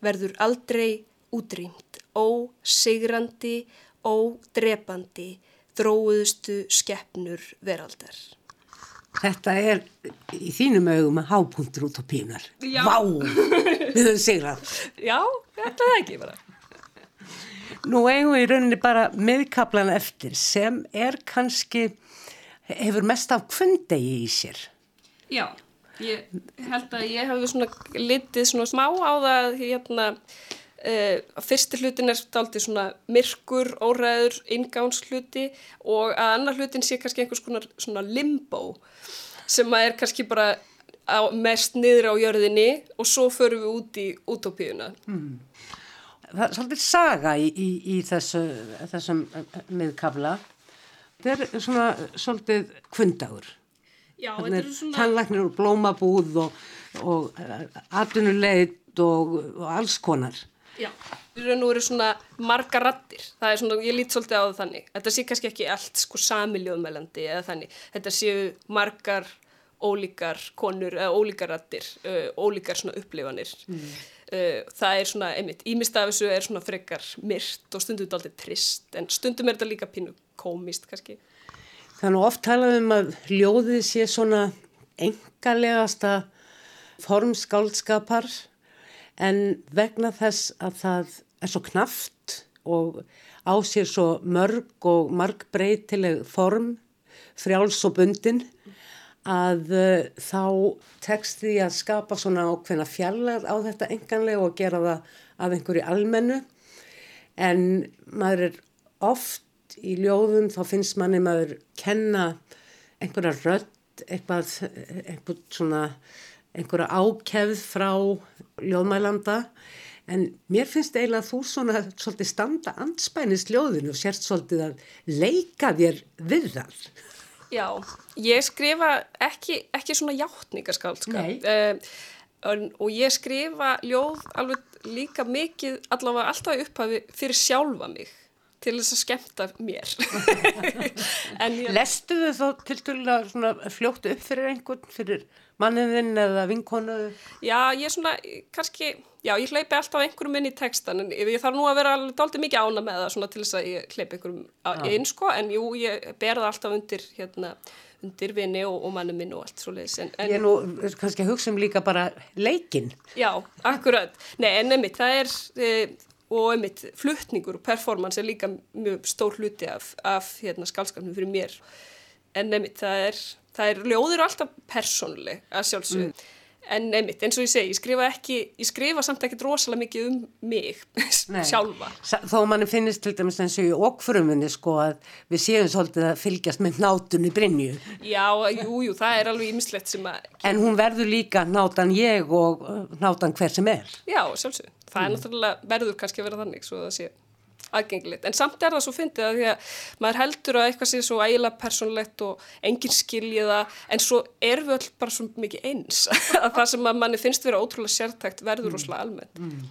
verður aldrei útrýmt, ósigrandi, ódrepandi, þróuðustu skeppnur veraldar. Þetta er í þínum augum að hápunktur út á pínar. Já. Vá, við höfum sigrað. Já, þetta er ekki bara. Nú eigum við í rauninni bara miðkaplan eftir sem er kannski, hefur mest af kvöndegi í sér. Já, ég held að ég hefði svona litið svona smá á það hérna uh, fyrsti hlutin er daldið svona myrkur, óræður, ingánshluti og að annar hlutin sé kannski einhvers konar svona limbo sem að er kannski bara á, mest niður á jörðinni og svo förum við út í útópíuna. Það er svolítið saga í, í, í þessu, þessum miðkapla. Þetta er svona svolítið kvöndagur. Já, Þannig er tannlæknir úr blómabúð og, og atvinnuleit og, og alls konar. Já, í raun og veru svona marga rattir, það er svona, ég lít svolítið á það þannig, þetta sé kannski ekki allt sko samiljóðmælandi eða þannig, þetta séu margar ólíkar konur eða ólíkar rattir, uh, ólíkar svona upplifanir. Mm. Uh, það er svona, einmitt, ímist af þessu er svona frekar myrt og stundum þetta aldrei trist, en stundum er þetta líka pínu komist kannski. Þannig oft talaðum um að ljóðið sé svona engalegasta form skáldskapar en vegna þess að það er svo knaft og á sér svo mörg og margbreytileg form, frjáls og bundin að uh, þá tekst því að skapa svona ákveðna fjallar á þetta enganlega og gera það af einhverju almennu. En maður er oft í ljóðum þá finnst manni maður kenna einhverja rödd eitthvað, eitthvað svona einhverja ákefð frá ljóðmælanda en mér finnst eiginlega að þú svona svolítið standa anspænis ljóðinu og sért svolítið að leika þér við það. Já, ég skrifa ekki, ekki svona hjáttningaskaldskap uh, og ég skrifa ljóð alveg líka mikið allavega alltaf upphafi fyrir sjálfa mig til þess að skemmta mér. ég... Lestu þau þá til dæla fljótt upp fyrir einhvern, fyrir manniðinn eða vinkonuðu? Já, ég er svona, kannski, já, ég hleypi alltaf einhverjum inn í textan en ég þarf nú að vera doldið mikið ána með það svona til þess að ég hleypi einhverjum inn sko, en jú, ég ber það alltaf undir hérna undir vini og, og mannum minn og allt svo leiðis. Ég er nú kannski að hugsa um líka bara leikin. Já, akkurat. Nei, en einmitt, það er, e, og einmitt, fluttningur og performance er líka mjög stór hluti af, af hérna, skálskapnum fyrir mér. En einmitt, það er, það er, ljóður alltaf persónuleg að sjálfsögðu. Mm. En einmitt, eins og ég segi, ég skrifa ekki, ég skrifa samt ekkert rosalega mikið um mig sjálfa. Þó manni finnist til dæmis eins og í okkfrumunni sko að við séum svolítið að fylgjast með nátunni Brynju. Já, jú, jú, það er alveg ímislegt sem að... En hún verður líka nátan ég og uh, nátan hver sem er. Já, sjálfsög. Það mm. er náttúrulega verður kannski að vera þannig svo að það sé aðgengilegt, en samt er það svo fyndið að því að maður heldur að eitthvað sé svo ægilega personlegt og enginn skilji það en svo er við öll bara svo mikið eins að það sem að manni finnst vera ótrúlega sértækt verður mm. óslega almennt mm.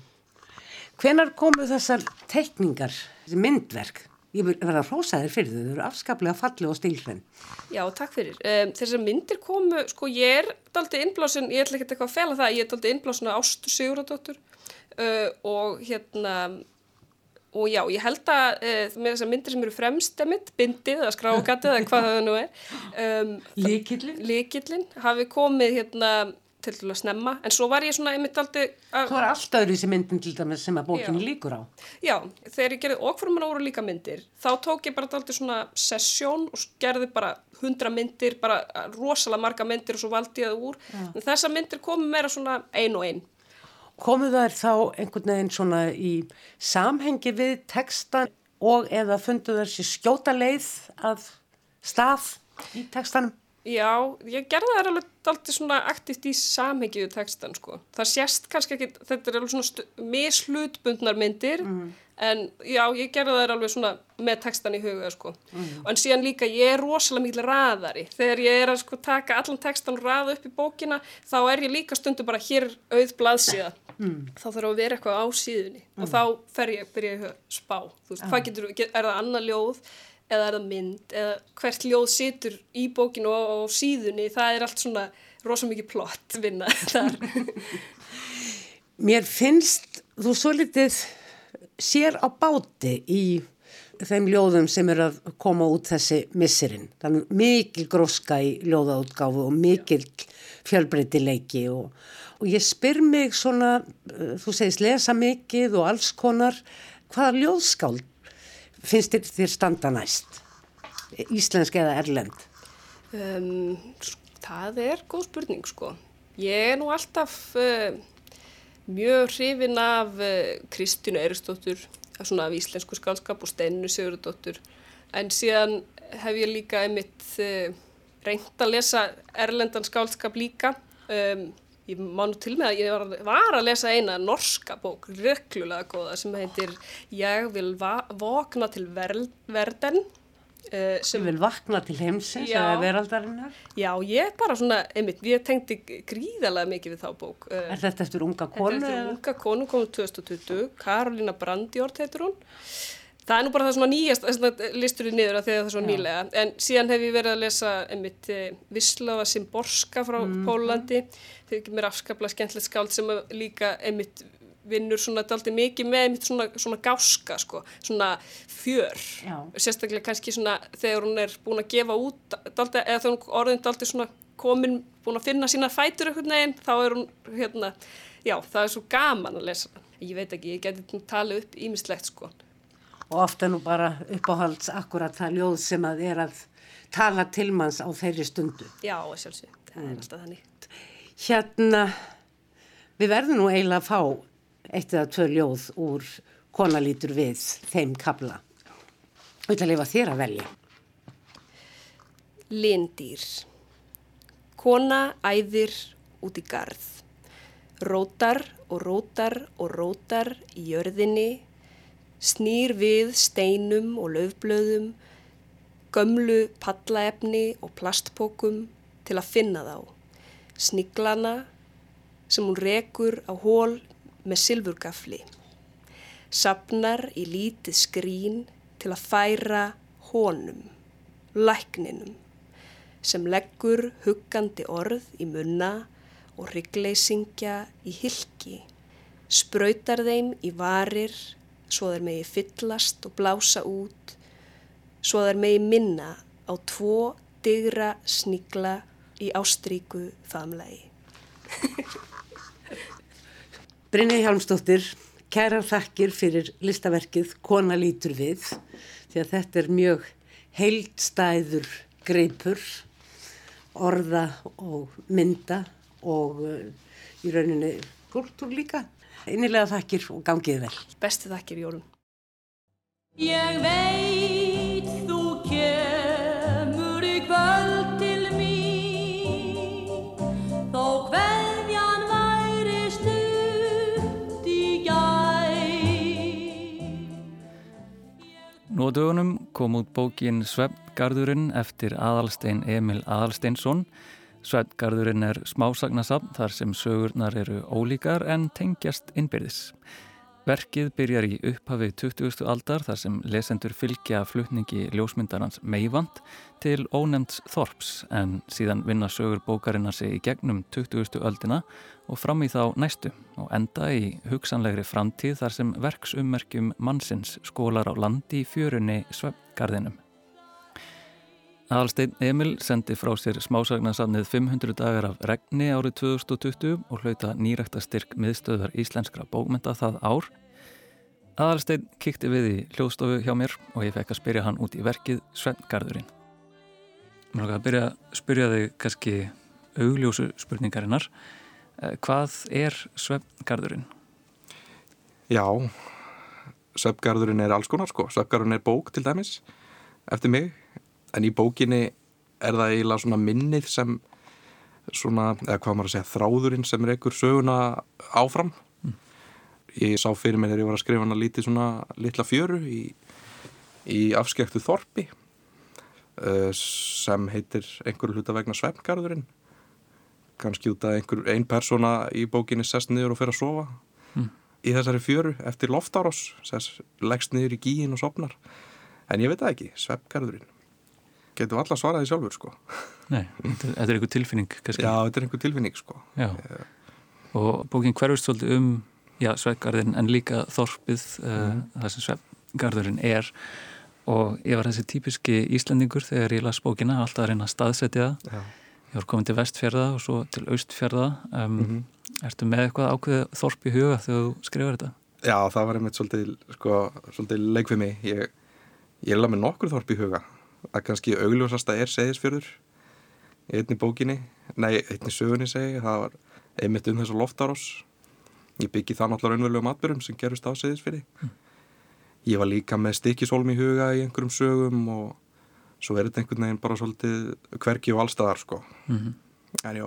Hvenar komu þessar teikningar, þessi myndverk ég verði að hrósa þér fyrir þau, þau eru afskaplega falli og stílfenn Já, takk fyrir. Um, þessar myndir komu sko ég er daldi innblásin, ég ætla ekki eitthvað að fela það, ég er daldi innblásin á Ástu Siguradóttur uh, og hérna og já, ég held að e, með þessar myndir sem eru fremst emitt, bindið eða skrágatið eða hvað það nú er um, Líkillin Líkillin hafi komið hérna til að snemma, en svo var ég svona einmitt aldrei Svo er alltaf öðru þessi myndin til dæmis sem að bókinu líkur á. Já, þegar ég gerði okkforman ára líka myndir þá tók ég bara aldrei svona sessjón og gerði bara hundra myndir bara rosalega marga myndir og svo valdi ég það úr, já. en þessar myndir komu meira svona ein og ein komu þær þá einhvern veginn svona í samhengi við tekstan og eða fundu þær sér skjóta leið að stað í tekstanum? Já, ég gerði það alveg alltaf svona aktivt í samhengiðu textan sko. Það sést kannski ekki, þetta er alveg svona mislutbundnar myndir mm. en já, ég gerði það alveg svona með textan í huga sko. Mm. En síðan líka, ég er rosalega mikil raðari. Þegar ég er að sko taka allan textan og raða upp í bókina, þá er ég líka stundu bara hér auð blaðsíða. Mm. Þá þarf að vera eitthvað á síðunni og þá fer ég að byrja að spá. Veist, hvað getur, er það annað ljóð? eða er það mynd eða hvert ljóð situr í bókinu og, og síðunni það er allt svona rosalega mikið plott vinna þar Mér finnst þú svo litið sér á báti í þeim ljóðum sem er að koma út þessi misserinn. Þannig mikil gróska í ljóðaútgáfu og mikil fjölbreytileiki og, og ég spyr mig svona, þú segist lesa mikið og alls konar, hvaða ljóðskáld finnst þér, þér standa næst? Íslensk eða erlend? Um, það er góð spurning sko. Ég er nú alltaf uh, mjög hrifin af uh, Kristínu Eiristóttur, svona af íslensku skálskap og Steinu Sigurðardóttur. En síðan hef ég líka einmitt uh, reynd að lesa erlendan skálskap líka. Um, ég má nú til með að ég var, var að lesa eina norska bók, rökklulega góða sem heitir Ég vil vakna til verden Uh, sem vil vakna til heimsins eða veraldarinnar. Já, ég bara svona, einmitt, ég tengdi gríðalega mikið við þá bók uh, Er þetta eftir unga konu? Þetta er eftir unga konu, komið 2020 Karolina Brandjórn heitur hún það er nú bara það svona nýjast listur í niður að þegar það er svo nýlega. En síðan hef ég verið að lesa einmitt eh, Vislava Simborska frá mm. Pólandi þau ekki mér afskaplega skemmtilegt skáld sem líka einmitt vinnur svona daldi mikið með einmitt svona, svona gáska sko, svona fjör. Já. sérstaklega kannski svona þegar hún er búin að gefa út daldi, eða þegar hún orðin daldi svona komin búin að finna sína fætur eitthvað neginn þá er hún hérna, já það er svo gaman að lesa ég veit ekki, ég geti talið upp ímislegt sko og ofta nú bara uppáhalds akkurat það ljóð sem að er að tala til manns á þeirri stundu. Já, sjálfsög, það er alltaf þannig. Hérna, við verðum nú eiginlega að fá eitt eða tvö ljóð úr konalítur við þeim kabla. Þú ætla að lifa þér að velja. Lindýr. Kona æðir út í garð. Rótar og rótar og rótar í jörðinni snýr við steinum og löfblöðum, gömlu pallaefni og plastpókum til að finna þá. Sniglana sem hún rekur á hól með silfurgafli. Sapnar í lítið skrín til að færa honum, lækninum, sem leggur huggandi orð í munna og ryggleysingja í hilki, spröytar þeim í varir svo þeir megi fyllast og blása út, svo þeir megi minna á tvo digra snigla í ástríku famlegi. Brynni Hjálmstóttir, kæra þakkir fyrir listaverkið Kona lítur við, því að þetta er mjög heildstæður greipur, orða og mynda og uh, í rauninni kultúr líka. Einnilega þakkir og gangið vel. Bestu þakkir, Jórun. Ég veit þú kemur í kvöld til mín Þó hverjan væri stutt í gæ Nú dögunum kom út bókin Svefngarðurinn eftir Aðalstein Emil Aðalsteinsson Sveitgarðurinn er smásagnasafn þar sem sögurnar eru ólíkar en tengjast innbyrðis. Verkið byrjar í upphafi 20. aldar þar sem lesendur fylgja flutningi ljósmyndarans meivand til ónemnds Þorps en síðan vinna sögur bókarinnar sig í gegnum 20. öldina og fram í þá næstu og enda í hugsanlegri framtíð þar sem verksummerkjum mannsins skólar á landi í fjörunni Sveitgarðinum. Aðalstein Emil sendi frá sér smásagnasafnið 500 dagar af regni árið 2020 og hlauta nýrækta styrk miðstöðar íslenskra bókmynda það ár. Aðalstein kikti við í hljóðstofu hjá mér og ég fekk að spyrja hann út í verkið Svenngarðurinn. Mér lóka að byrja að spyrja þig kannski augljósu spurningarinnar. Eh, hvað er Svenngarðurinn? Já, Svenngarðurinn er alls konar sko. Svenngarðurinn er bók til dæmis eftir mig en í bókinni er það eiginlega svona minnið sem svona, eða hvað maður að segja, þráðurinn sem er einhver söguna áfram. Ég sá fyrir mér þegar ég var að skrifa hana lítið svona litla fjöru í, í afskektu þorpi uh, sem heitir einhverju hluta vegna svefngarðurinn. Kannski út að einhver, ein persóna í bókinni sest niður og fer að sofa í þessari fjöru eftir loftárós, sess leggst niður í gíin og sopnar. En ég veit það ekki, svefngarðurinn. Getum alla svaraði sjálfur, sko. Nei, þetta er einhver tilfinning kannski. Já, þetta er einhver tilfinning, sko. Já. Og bókin hverfust svolítið um já, svefgarðin en líka þorpið uh, það sem svefgarðurinn er og ég var þessi típiski Íslendingur þegar ég las bókina alltaf að reyna að staðsetja það. Já. Ég var komin til vestfjörða og svo til austfjörða. Um, Mhm. Ertu með eitthvað ákveðið þorp í huga þegar þú skrifar þetta? Já, það var einmitt svolítið, sko, svolítið leik við mig. Ég, ég alveg með nokkur þorp í huga. Að kannski augljósasta er seðisfjörður í einni bókinni, nei, einni sögunni segi, það var einmitt um þessu loftarós. Ég byggi það náttúrulega raunverulegum atbyrjum sem gerust á seðisfjörði. Ég var líka með stikkisólm í huga í einhverjum sögum og svo er þetta einhvern veginn bara svolítið hverki og allstaðar, sko. Mm En já,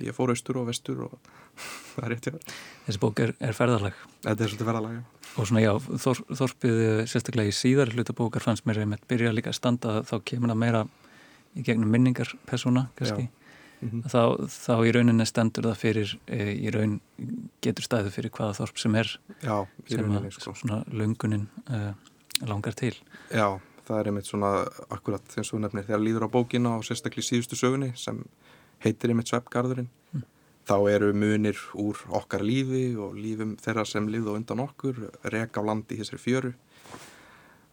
ég fór austur og vestur og það er rétt hjá þér. Þessi bók er, er ferðarlag Þetta er svolítið verðalega. og svona já, þor, þorpið eh, sérstaklega í síðar hluta bókar fannst mér einmitt byrja líka að standa þá kemur það meira í gegnum minningar persóna kannski Mhm. þá, þá í rauninni stendur það fyrir e, í raun getur stæðu fyrir hvaða þorp sem er Já, sem að sko. svona löngunin e, langar til Já, það er einmitt svona akkurat eins og nefnir þegar líður á bókina og sérstaklega í síðustu sögunni sem heitir einmitt Sveppgarðurinn þá eru munir úr okkar lífi og lífum þeirra sem lífðu á undan okkur rek á landi í þessari fjöru.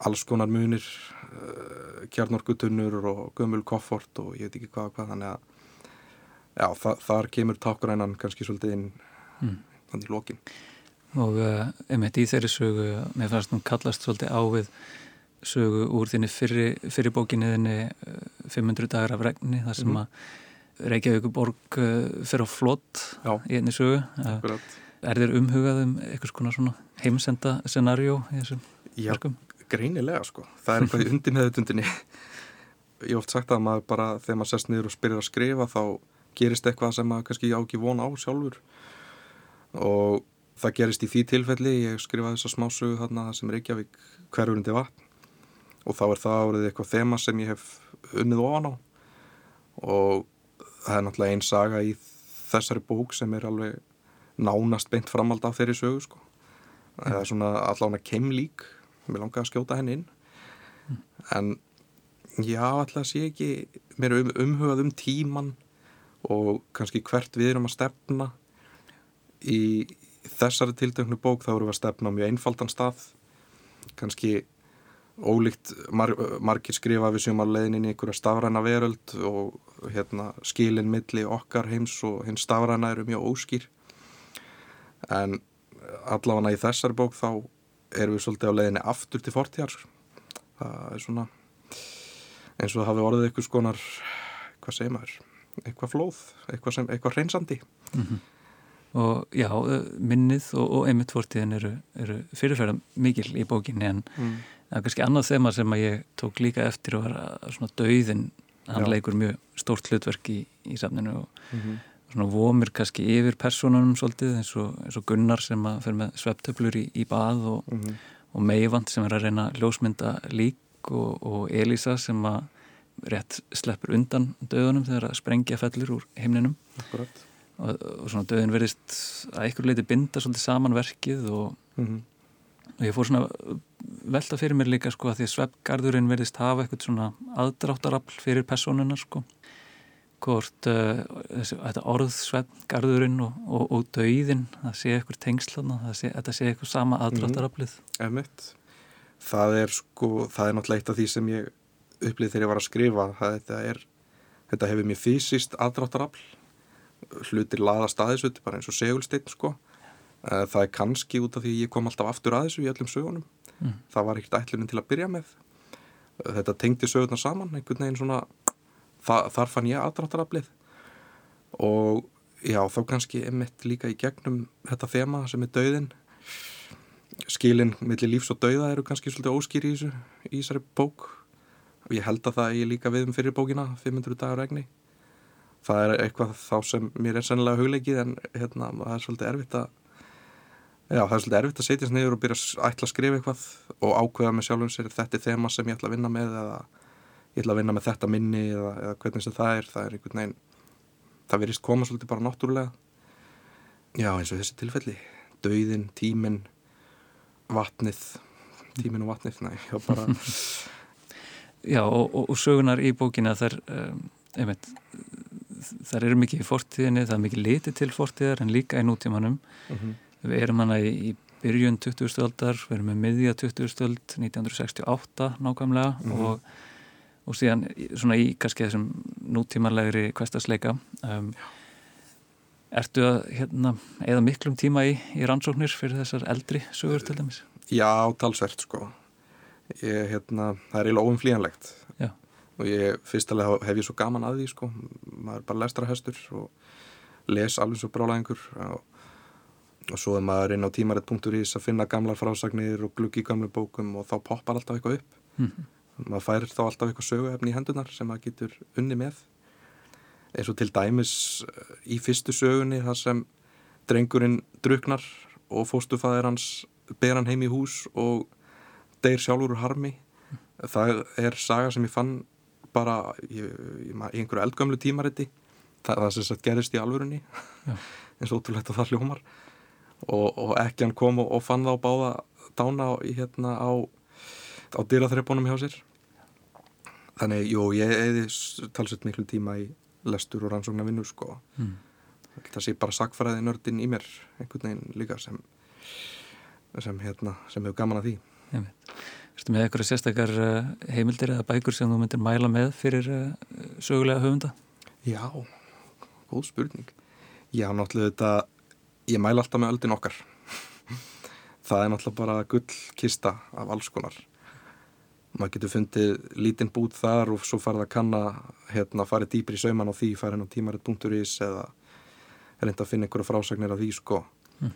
Alls konar munir uh, kjarnorkutunnur og gömul koffort og ég veit ekki hvað hvað þannig að já, þa þar kemur tákgrænan kannski svolítið inn þannig í lokin. Og e, einmitt í þeirri sögu mér fannst nú kallast svolítið á við sögu úr þinni fyrri, fyrri bókinni þinni e, 500 dagar af regni þar sem að Reykjavíkuborg e, fer á flott Já. í einni sögu Akkurat. Er þér umhugað um konar svona heimsenda scenarjó í þessum Já, verkum? greinilega sko. Það er eitthvað undir meðutundinni. Ég hef oft sagt að maður bara, þegar maður sest niður og spyrir að skrifa, þá gerist eitthvað sem maður kannski á ekki von á sjálfur. Og það gerist í því tilfelli, ég skrifaði þessa smásögu þarna sem Reykjavík hverfurundi vatn. Og þá er það árið eitthvað þema sem ég hef unnið ofan á. Og það er náttúrulega einn saga í þessari bók sem er alveg nánast beint framald af þeirri sögu sko. Það er svona allavega keimlík. Mér langaði að skjóta henni inn. En já, alltaf sé ekki mér um, umhugað um tíman og kannski hvert við erum að stefna. Í þessari tildöknu bók þá erum við að stefna á mjög einfaldan stað. Kannski ólíkt mar, margir skrifa við sem að leiðin inn í einhverja stafræna veröld og hérna skilin milli okkar heims og hins stafræna eru mjög óskýr. En allavega í þessari bók þá erum við svolítið á leiðinni aftur til fortíðar það er svona eins og það hafi orðið eitthvað skonar hvað segir maður eitthvað flóð, eitthvað, sem, eitthvað hreinsandi. Og já, minnið og, og einmitt fortíðin eru, eru fyrirferða mikil í bókinni en það er kannski annað þema sem að ég tók líka eftir og var svona dauðin hann Já. leikur mjög stórt hlutverk í, í safninu og svona vomir kannski yfir personunum svolítið eins og, eins og Gunnar sem að fyrir með sveptöflur í, í bað og, og Meivand sem er að reyna ljósmynda lík og, og Elisa sem að rétt sleppur undan döðunum þegar að sprengja fellur úr heimninum Akkurat. og, svona döðin verðist að einhver leiti binda svolítið saman verkið og, Mhm. Og ég fór svona velta fyrir mér líka sko að því sveppgarðurinn verðist hafa eitthvað svona aðdráttarafl fyrir personunar sko. Hvort uh, þessi, þetta orð sveppgarðurinn og, og, og döiðin það sé eitthvað tengslana sé, þetta sé eitthvað sama aðdráttaraflið. Emitt. Það er sko, það er náttúrulega eitt af því sem ég upplýði þegar ég var að skrifa það, þetta, er, þetta hefur mér fysiskt aðdráttarafl. Hlutir laðast að þessu, þetta er bara eins og segulsteinn sko það er kannski út af því ég kom alltaf aftur að þessu í öllum sögunum. Það var ekkert ætlunin til að byrja með. Eh, þetta tengdi sögurnar saman einhvern veginn svona þa þar fann ég aðdráttaraflið. Og já, þá kannski emitt líka í gegnum þetta þema sem er dauðin skilin millir lífs og dauða eru kannski svolítið óskýr í þessu í þessari bók. Og ég held að það ég líka við um fyrir bókina 500 dagar regni það er eitthvað þá sem mér er sennilega hugleikið en hérna, það er svolítið erfitt að já, það er svolítið erfitt að setjast niður og byrja að ætla að skrifa eitthvað og ákveða með sjálfum sér þetta er þema sem ég ætla að vinna með eða ég ætla að vinna með þetta minni eða, eða hvernig sem það er, það er einhvern veginn það verist koma svolítið bara náttúrulega já, eins og þessi tilfelli dauðin, tímin vatnið tímin og vatnið, næ, já bara Já, og, og, og sögunar í bókina þar, um, einmitt, þar eru mikið í fortíðinni, það er mikið litið til fortíðar en líka í nútímanum. Mhm. Við erum hana í, í byrjun 20. öldar, við erum með miðja 20. öld 1968 nákvæmlega Mhm. og, og síðan svona í kannski þessum nútímanlegri kvestasleika. Um, ertu að hérna, eða miklum tíma í, í rannsóknir fyrir þessar eldri sögur til dæmis? Já, talsvert sko ég, hérna, það er eiginlega óumflýjanlegt Já. og ég, fyrstulega hef ég svo gaman að því sko maður er bara lestrahestur og les alveg svo brálæðingur og, og svo er maður inn á tímarit.is að finna gamlar frásagnir og gluggi í gamlu bókum og þá poppar alltaf eitthvað upp. Mhm. maður fær þá alltaf eitthvað söguefni í hendunar sem maður getur unni með. Eins og til dæmis eh, í fyrstu sögunni þar sem drengurinn druknar og fóstufæðir hans ber hann heim í hús og deyr sjálfur úr harmi. Það er saga sem ég fann bara í, í, í einhverju eldgömlu tímariti. Það, það sem gerist í alvörunni. Eins og ótrúlegt að það hljómar og, og ekki hann kom og, og fann þá báða dána í, hérna á, á dyraþreipunum hjá sér. Þannig, jú, ég eði talsett miklu tíma í lestur og rannsóknar vinnu sko. Mm. það sé bara sagfræði nördin í mér einhvern veginn líka sem sem hérna, sem hefur gaman að því. Erstu með eitthvað sérstakar uh, heimildir eða bækur sem þú myndir mæla með fyrir uh, sögulega höfunda? Já, góð spurning. Já, náttúrulega þetta ég mæla alltaf með öldin okkar. Það er náttúrulega bara gullkista af alls konar. Maður getur fundið lítinn bút þar og svo farið að kanna hérna, farið dýpri í sauman á því farið á tímarit.is eða reynda að finna einhverja frásagnir af því sko. Mm.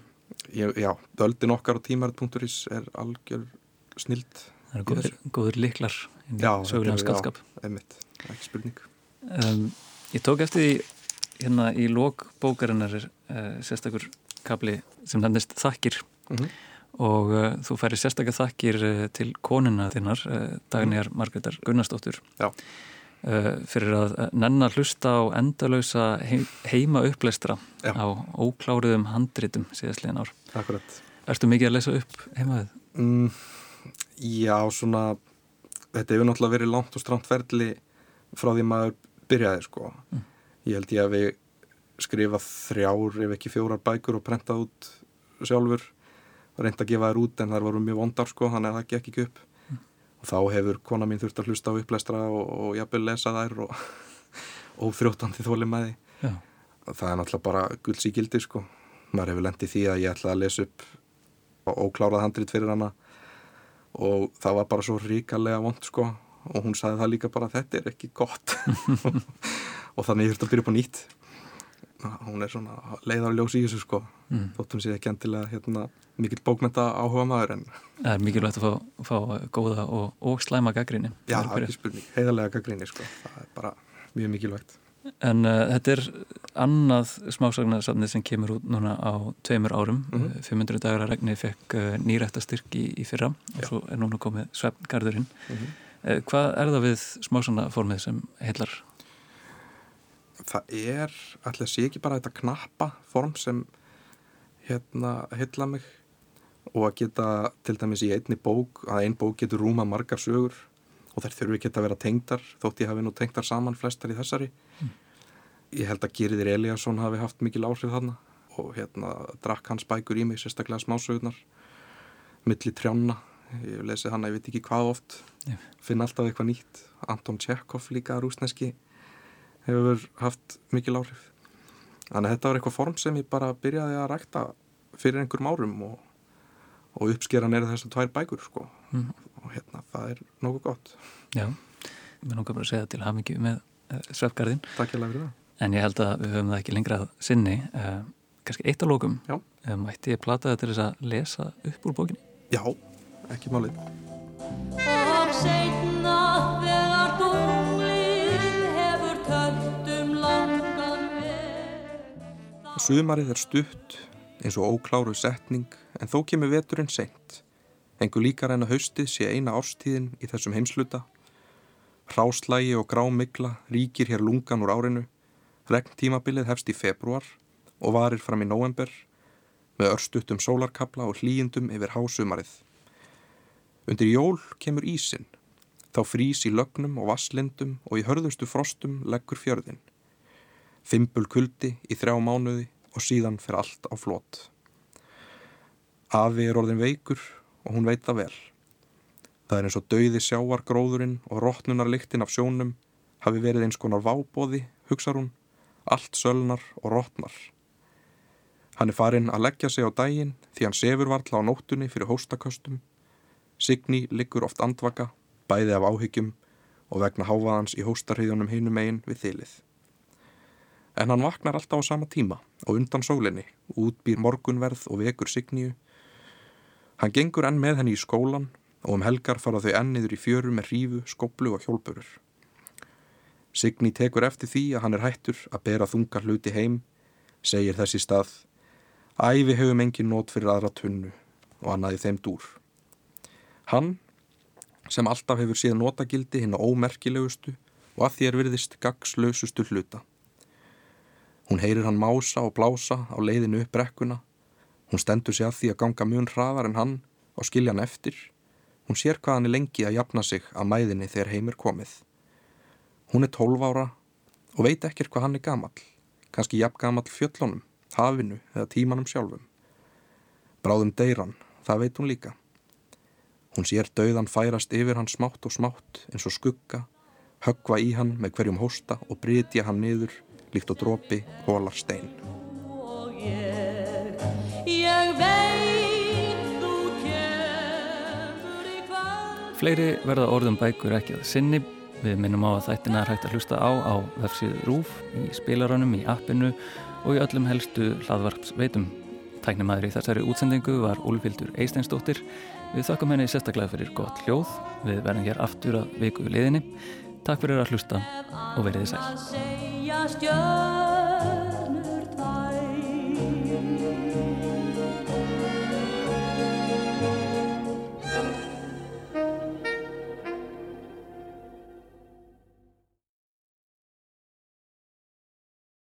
ég, Já, öldin okkar á tímarit.is er algjör snild. Það eru góður, góður liklar í Já, er- skaldskap. einmitt, ekki spurning. Um, ég tók eftir því hérna í lok bókarinnar er uh, sérstakur kapli sem nefnist Þakkir Mhm. og uh, þú færi sérstakar þakkir uh, til konuna þinnar, uh, Dagnýjar Margreðar Gunnarsdóttur Já. uh, fyrir að uh, nenna hlusta á endalösa heim, heima uppleistra Já. á ókláruðum handritum síðastliðin ár. Akkurat Ertu mikið að lesa upp heimaðið? Mm, já, svona þetta hefur náttúrulega verið langt og stramt ferli frá því maður byrjaði sko. Ég held ég að við skrifað þrjár ef ekki fjórar bækur og prentað út sjálfur. Reynd að gefa þær út en þær voru mjög vondar sko, þannig að það gekk ekki upp. Og þá hefur kona mín þurft að hlusta á upplestra og, og jafnvel lesa þær og, og frjótandi þóli með því. Já. það er náttúrulega bara gulds í gildi sko. Maður hefur lendið því að ég ætlaði að lesa upp óklárað handrit fyrir hana. Og það var bara svo ríkalega vond sko. Og hún sagði það líka bara þetta er ekki gott. Og þannig ég þurfti að byrja upp á nýtt hún er svona leiðarljós í þessu sko Mm. þótt hún sé ekki endilega hérna, mikill bókmenta áhuga maður en Það er mikilvægt að fá, fá góða og, og slæma gaggrinni. já, ekki spurning, heiðarlega gaggrinni sko það er bara mjög mikilvægt En uh, þetta er annað smásagnarsamnið sem kemur út núna á tveimur árum. Mhm. Uh, 500 dagar að regni fekk uh, nýrættastyrk í, í fyrra og Já. svo er núna komið svefngarðurinn. Mhm. Uh, hvað er það við smásagnarformið sem heillar? Það er, að sé ekki bara þetta knappa form sem hérna heilla mig og að geta til dæmis í einni bók að ein bók getur rúma margar sögur og þær þurfi ekki að vera tengdar þótt ég hafi nú tengdar saman flestar í þessari. Ég held að Geriðir Eliasson hafi haft mikil áhrif þarna og hérna drakk hans bækur í mig sérstaklega smásögurnar milli trjána ég hef lesið hana, ég veit ekki hvað oft. Já. finn alltaf eitthvað nýtt. Anton Tjerkov líka rúsneski hefur haft mikil áhrif þannig að þetta var eitthvað form sem ég bara byrjaði að rækta fyrir einhverjum árum og, og uppskeran er þessar tvær bækur sko Mm. og hérna það er nokkuð gott Já, mér langar bara að segja til hafmyggju með uh, svefngarðin. Takk ég lega fyrir það En ég held að við höfum það ekki lengra að sinni. Uh, kannski eitt á lókum. Já. Uh, mætti ég plata það til þess að lesa upp úr bókinni? Já, ekki málið Sumarið er stutt eins og ókláru setning en þó kemur veturinn seint. Engur líkar en að haustið sé eina árstíðin í þessum heimsluta. Hráslægi og grámigla ríkir hér lungan úr árinu. Regntímabilið hefst í februar og varir fram í november með örstuttum sólarkabla og hlýjendum yfir hásumarið. Undir jól kemur ísin. Þá frýs í lögnum og vasslindum og í hörðustu frostum leggur fjörðin. Fimbul kuldi í þrjá mánuði og síðan fer allt á flót. Afi er orðin veikur og hún veit það vel. Það er eins og dauði sjáargróðurinn og rótnunarliktin af sjónum hafi verið eins konar vábóði, hugsar hún, allt sölnar og rótnar. Hann er farin að leggja sig á daginn því hann sefur varla á nóttunni fyrir hóstaköstum. Signi liggur oft andvaka, bæði af áhyggjum og vegna háfaðans í hóstarhiðunum hinum eigin við þilið. En hann vaknar alltaf á sama tíma og undan sólinni, útbýr morgunverð og vekur Signíu. Hann gengur enn með henni í skólan og um helgar fara þau enniður í fjöru með hrífu, skoplu og hjólpurur. Signi tekur eftir því að hann er hættur að bera þunga hluti heim, segir þessi stað, æfi hefum engin nót fyrir aðra tunnu og annaði þeim dúr. Hann, sem alltaf hefur síðan notagildi hinn á ómerkilegustu og að því er virðist gagslausustu hluta. Hún heyrir hann mása og blása á leiðinu upp brekkuna. Hún stendur sig að því að ganga mjög hraðar en hann og skilja hann eftir. Hún sér hvað hann er lengi að jafna sig að mæðinni þegar heimir komið. Hún er 12 ára og veit ekkert hvað hann er gamal. Kanski jafn gamal fjöllunum, hafinu eða tímanum sjálfum. Bráðum deyran, það veit hún líka. Hún sér dauðan færast yfir hann smátt og smátt eins og skugga, höggva í hann með hverjum hósta og brytja hann niður líkt og drópi hólar stein. og ég, ég veit þú kemur í kvöld Fleiri verða orðum bækur ekki að sinni. Við minnum á að þættina er hægt að hlusta á á vefsíðu RÚF, í spilaranum, í appinu og í öllum helstu hlaðvarpsveitum. Tæknumæður í þessari útsendingu var Úlfildur Eisteinsdóttir. Við þakkum henni sérstaklega fyrir gott hljóð. Við verðum hér aftur að viku liðinni. Takk fyrir að hlusta og verið þið sæl. Að segja stjörn